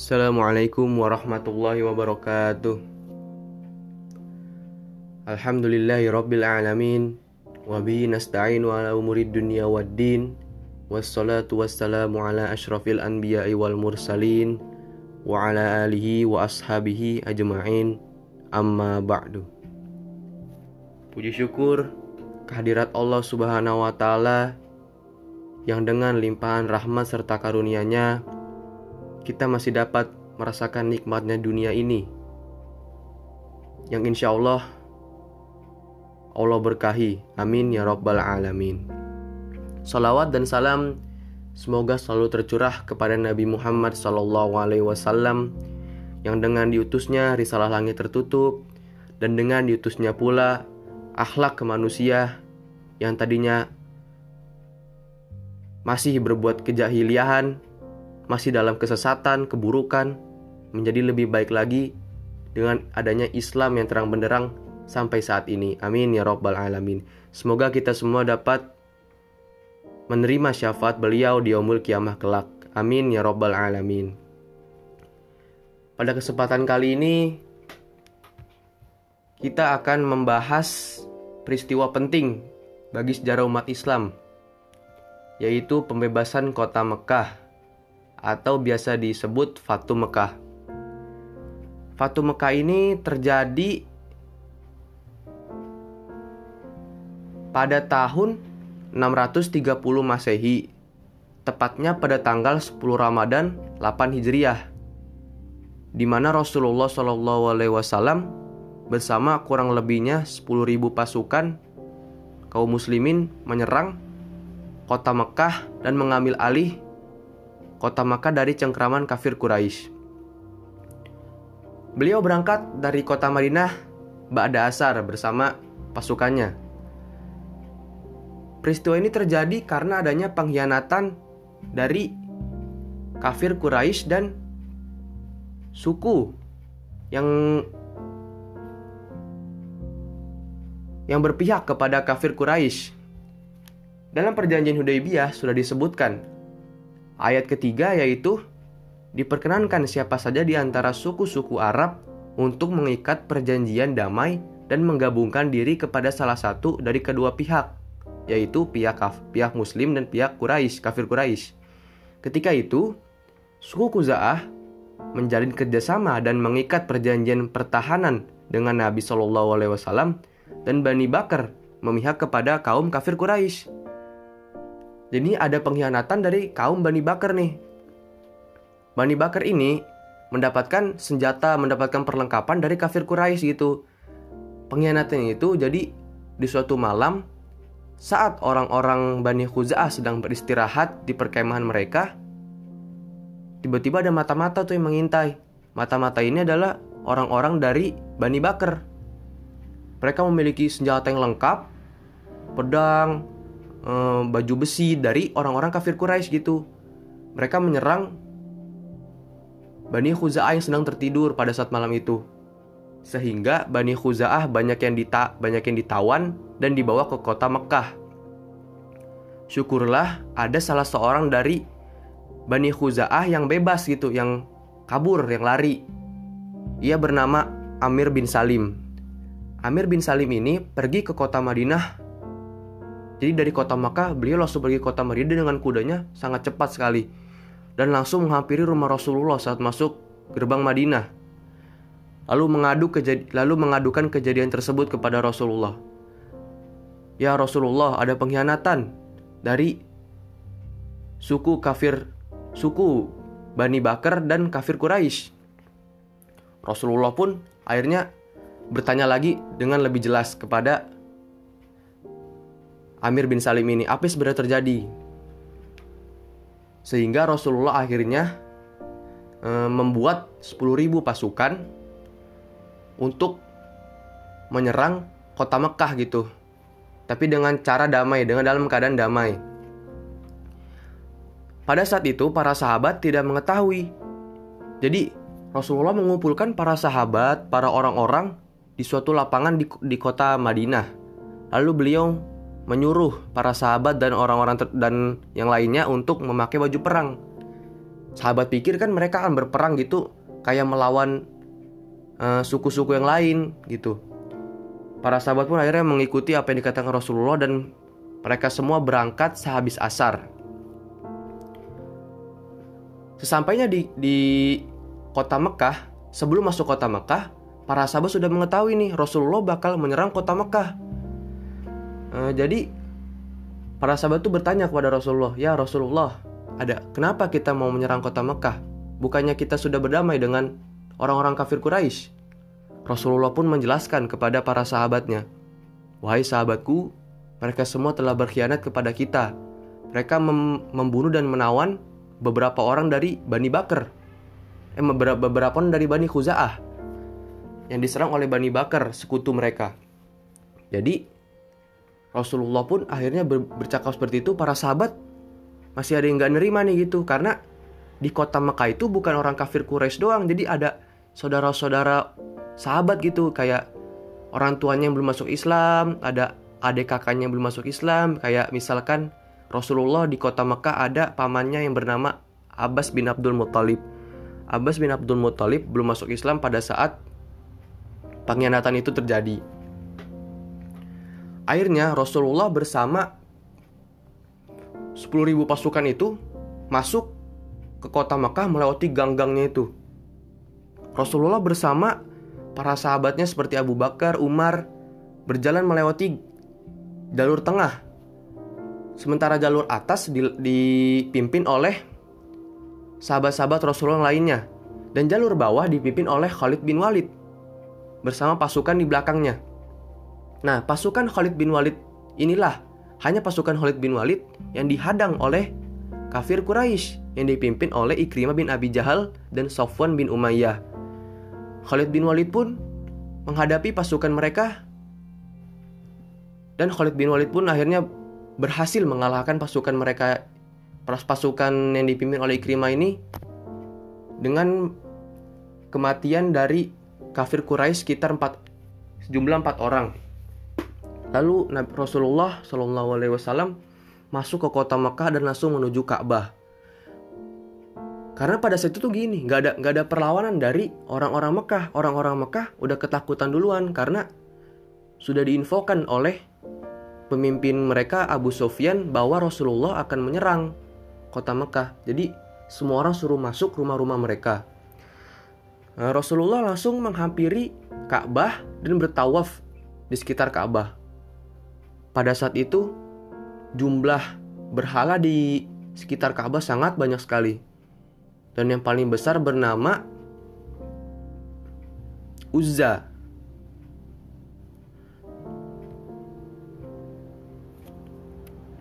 Assalamualaikum warahmatullahi wabarakatuh. Alhamdulillahi rabbil alamin. Wabihi ala umurid dunia wad din. Wassalatu wassalamu ala ashrafil anbiya'i wal mursalin. Wa ala alihi wa ashabihi ajma'in. Amma ba'du. Puji syukur kehadirat Allah subhanahu wa ta'ala Yang dengan limpahan rahmat serta karunia-Nya kita masih dapat merasakan nikmatnya dunia ini. Yang insya Allah Allah berkahi. Amin ya rabbal alamin. Salawat dan salam semoga selalu tercurah kepada Nabi Muhammad wasallam yang dengan diutusnya risalah langit tertutup dan dengan diutusnya pula akhlak ke manusia yang tadinya masih berbuat kejahiliahan masih dalam kesesatan, keburukan, menjadi lebih baik lagi dengan adanya Islam yang terang benderang sampai saat ini. Amin ya Rabbal 'Alamin. Semoga kita semua dapat menerima syafaat beliau di umul kiamah kelak. Amin ya Rabbal 'Alamin. Pada kesempatan kali ini, kita akan membahas peristiwa penting bagi sejarah umat Islam, yaitu pembebasan kota Mekah atau biasa disebut Fatu Mekah. Fatu Mekah ini terjadi pada tahun 630 Masehi, tepatnya pada tanggal 10 Ramadan 8 Hijriah, di mana Rasulullah Shallallahu Alaihi Wasallam bersama kurang lebihnya 10.000 pasukan kaum muslimin menyerang kota Mekah dan mengambil alih kota Makkah dari cengkraman kafir Quraisy. Beliau berangkat dari kota Madinah Ba'da Asar bersama pasukannya. Peristiwa ini terjadi karena adanya pengkhianatan dari kafir Quraisy dan suku yang yang berpihak kepada kafir Quraisy. Dalam perjanjian Hudaybiyah sudah disebutkan Ayat ketiga yaitu diperkenankan siapa saja di antara suku-suku Arab untuk mengikat perjanjian damai dan menggabungkan diri kepada salah satu dari kedua pihak, yaitu pihak kaf, pihak Muslim dan pihak Quraisy, kafir Quraisy. Ketika itu, suku Kuza'ah menjalin kerjasama dan mengikat perjanjian pertahanan dengan Nabi Shallallahu Alaihi Wasallam dan Bani Bakar memihak kepada kaum kafir Quraisy. Jadi ada pengkhianatan dari kaum Bani Bakar nih. Bani Bakar ini mendapatkan senjata, mendapatkan perlengkapan dari kafir Quraisy gitu. Pengkhianatan itu jadi di suatu malam saat orang-orang Bani Khuza'ah sedang beristirahat di perkemahan mereka, tiba-tiba ada mata-mata tuh yang mengintai. Mata-mata ini adalah orang-orang dari Bani Bakar. Mereka memiliki senjata yang lengkap, pedang, um, baju besi dari orang-orang kafir Quraisy gitu. Mereka menyerang Bani Khuza'ah yang sedang tertidur pada saat malam itu. Sehingga Bani Khuza'ah banyak yang dita banyak yang ditawan dan dibawa ke kota Mekah. Syukurlah ada salah seorang dari Bani Khuza'ah yang bebas gitu, yang kabur, yang lari. Ia bernama Amir bin Salim. Amir bin Salim ini pergi ke kota Madinah jadi dari kota Makkah beliau langsung pergi ke kota Madinah dengan kudanya sangat cepat sekali dan langsung menghampiri rumah Rasulullah saat masuk gerbang Madinah. Lalu mengadu lalu mengadukan kejadian tersebut kepada Rasulullah. Ya Rasulullah, ada pengkhianatan dari suku kafir suku Bani Bakar dan kafir Quraisy. Rasulullah pun akhirnya bertanya lagi dengan lebih jelas kepada Amir bin Salim ini apa yang sebenarnya terjadi? Sehingga Rasulullah akhirnya e, membuat 10.000 pasukan untuk menyerang kota Mekah gitu. Tapi dengan cara damai dengan dalam keadaan damai. Pada saat itu para sahabat tidak mengetahui. Jadi Rasulullah mengumpulkan para sahabat para orang-orang di suatu lapangan di, di kota Madinah. Lalu beliau menyuruh para sahabat dan orang-orang dan yang lainnya untuk memakai baju perang. sahabat pikir kan mereka akan berperang gitu kayak melawan uh, suku-suku yang lain gitu. Para sahabat pun akhirnya mengikuti apa yang dikatakan Rasulullah dan mereka semua berangkat sehabis asar. Sesampainya di, di kota Mekah, sebelum masuk kota Mekah, para sahabat sudah mengetahui nih Rasulullah bakal menyerang kota Mekah. Uh, jadi para sahabat itu bertanya kepada Rasulullah, "Ya Rasulullah, ada kenapa kita mau menyerang kota Mekah? Bukannya kita sudah berdamai dengan orang-orang kafir Quraisy?" Rasulullah pun menjelaskan kepada para sahabatnya, "Wahai sahabatku, mereka semua telah berkhianat kepada kita. Mereka mem membunuh dan menawan beberapa orang dari Bani Bakar. Eh, beberapa, beberapa orang dari Bani Khuza'ah yang diserang oleh Bani Bakar, sekutu mereka. Jadi, Rasulullah pun akhirnya ber bercakap seperti itu, para sahabat masih ada yang nggak nerima nih gitu, karena di kota Mekah itu bukan orang kafir Quraisy doang, jadi ada saudara-saudara sahabat gitu, kayak orang tuanya yang belum masuk Islam, ada adik kakaknya yang belum masuk Islam, kayak misalkan Rasulullah di kota Mekah ada pamannya yang bernama Abbas bin Abdul Muttalib. Abbas bin Abdul Muttalib belum masuk Islam pada saat pengkhianatan itu terjadi. Akhirnya Rasulullah bersama 10.000 pasukan itu masuk ke kota Mekah melewati gang-gangnya itu. Rasulullah bersama para sahabatnya seperti Abu Bakar, Umar berjalan melewati jalur tengah. Sementara jalur atas dipimpin oleh sahabat-sahabat Rasulullah lainnya dan jalur bawah dipimpin oleh Khalid bin Walid bersama pasukan di belakangnya. Nah, pasukan Khalid bin Walid inilah hanya pasukan Khalid bin Walid yang dihadang oleh kafir Quraisy yang dipimpin oleh Ikrimah bin Abi Jahal dan Sofwan bin Umayyah. Khalid bin Walid pun menghadapi pasukan mereka dan Khalid bin Walid pun akhirnya berhasil mengalahkan pasukan mereka pasukan yang dipimpin oleh Ikrimah ini dengan kematian dari kafir Quraisy sekitar 4 sejumlah 4 orang. Lalu Rasulullah Shallallahu Alaihi Wasallam masuk ke kota Mekah dan langsung menuju Ka'bah. Karena pada saat itu tuh gini, nggak ada nggak ada perlawanan dari orang-orang Mekah. Orang-orang Mekah udah ketakutan duluan karena sudah diinfokan oleh pemimpin mereka Abu Sofyan bahwa Rasulullah akan menyerang kota Mekah. Jadi semua orang suruh masuk rumah-rumah mereka. Nah, Rasulullah langsung menghampiri Ka'bah dan bertawaf di sekitar Ka'bah. Pada saat itu, jumlah berhala di sekitar Ka'bah sangat banyak sekali. Dan yang paling besar bernama Uzza.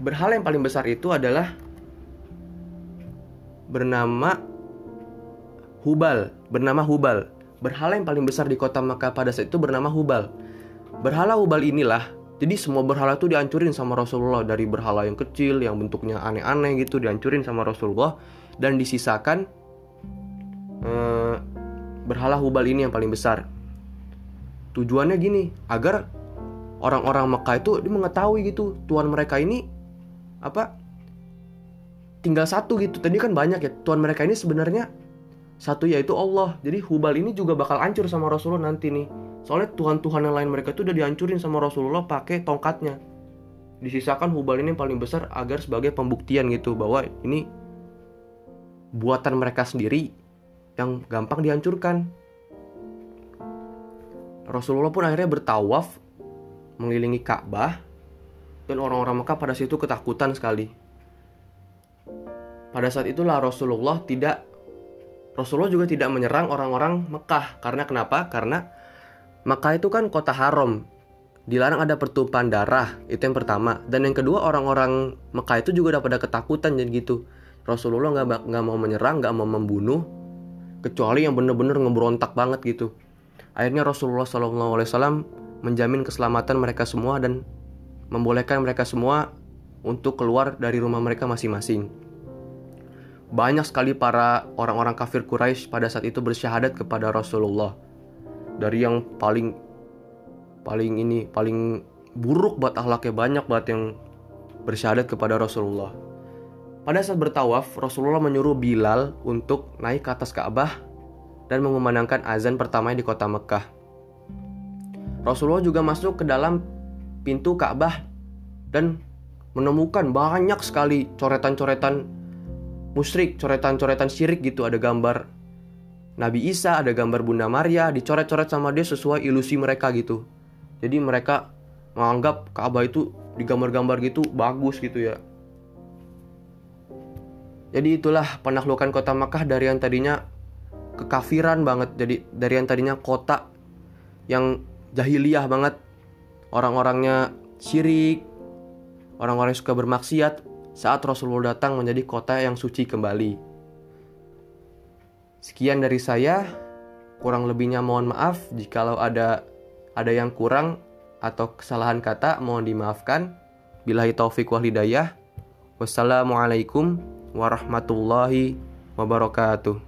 Berhala yang paling besar itu adalah bernama Hubal, bernama Hubal. Berhala yang paling besar di kota Makkah pada saat itu bernama Hubal. Berhala Hubal inilah jadi semua berhala itu dihancurin sama Rasulullah dari berhala yang kecil, yang bentuknya aneh-aneh gitu dihancurin sama Rasulullah dan disisakan eh, berhala Hubal ini yang paling besar. Tujuannya gini, agar orang-orang Mekah itu dia mengetahui gitu tuan mereka ini apa tinggal satu gitu. Tadi kan banyak ya tuan mereka ini sebenarnya satu yaitu Allah. Jadi Hubal ini juga bakal hancur sama Rasulullah nanti nih Soalnya Tuhan-Tuhan yang lain mereka itu udah dihancurin sama Rasulullah pakai tongkatnya. Disisakan Hubal ini yang paling besar agar sebagai pembuktian gitu bahwa ini buatan mereka sendiri yang gampang dihancurkan. Rasulullah pun akhirnya bertawaf mengelilingi Ka'bah dan orang-orang Mekah pada situ ketakutan sekali. Pada saat itulah Rasulullah tidak Rasulullah juga tidak menyerang orang-orang Mekah karena kenapa? Karena maka itu kan kota haram. Dilarang ada pertumpahan darah, itu yang pertama. Dan yang kedua orang-orang Mekah itu juga udah pada ketakutan jadi gitu. Rasulullah nggak nggak mau menyerang, nggak mau membunuh, kecuali yang bener-bener ngebrontak banget gitu. Akhirnya Rasulullah SAW menjamin keselamatan mereka semua dan membolehkan mereka semua untuk keluar dari rumah mereka masing-masing. Banyak sekali para orang-orang kafir Quraisy pada saat itu bersyahadat kepada Rasulullah dari yang paling paling ini paling buruk buat akhlaknya banyak banget yang bersyahadat kepada Rasulullah. Pada saat bertawaf, Rasulullah menyuruh Bilal untuk naik ke atas Ka'bah dan mengumandangkan azan pertama di kota Mekah. Rasulullah juga masuk ke dalam pintu Ka'bah dan menemukan banyak sekali coretan-coretan musyrik, coretan-coretan syirik gitu. Ada gambar Nabi Isa, ada gambar Bunda Maria, dicoret-coret sama dia sesuai ilusi mereka gitu. Jadi mereka menganggap Ka'bah itu digambar-gambar gitu bagus gitu ya. Jadi itulah penaklukan kota Makkah dari yang tadinya kekafiran banget. Jadi dari yang tadinya kota yang jahiliyah banget. Orang-orangnya syirik, orang-orang suka bermaksiat saat Rasulullah datang menjadi kota yang suci kembali. Sekian dari saya. Kurang lebihnya mohon maaf jikalau ada ada yang kurang atau kesalahan kata mohon dimaafkan. Bilahi taufik wal hidayah. Wassalamualaikum warahmatullahi wabarakatuh.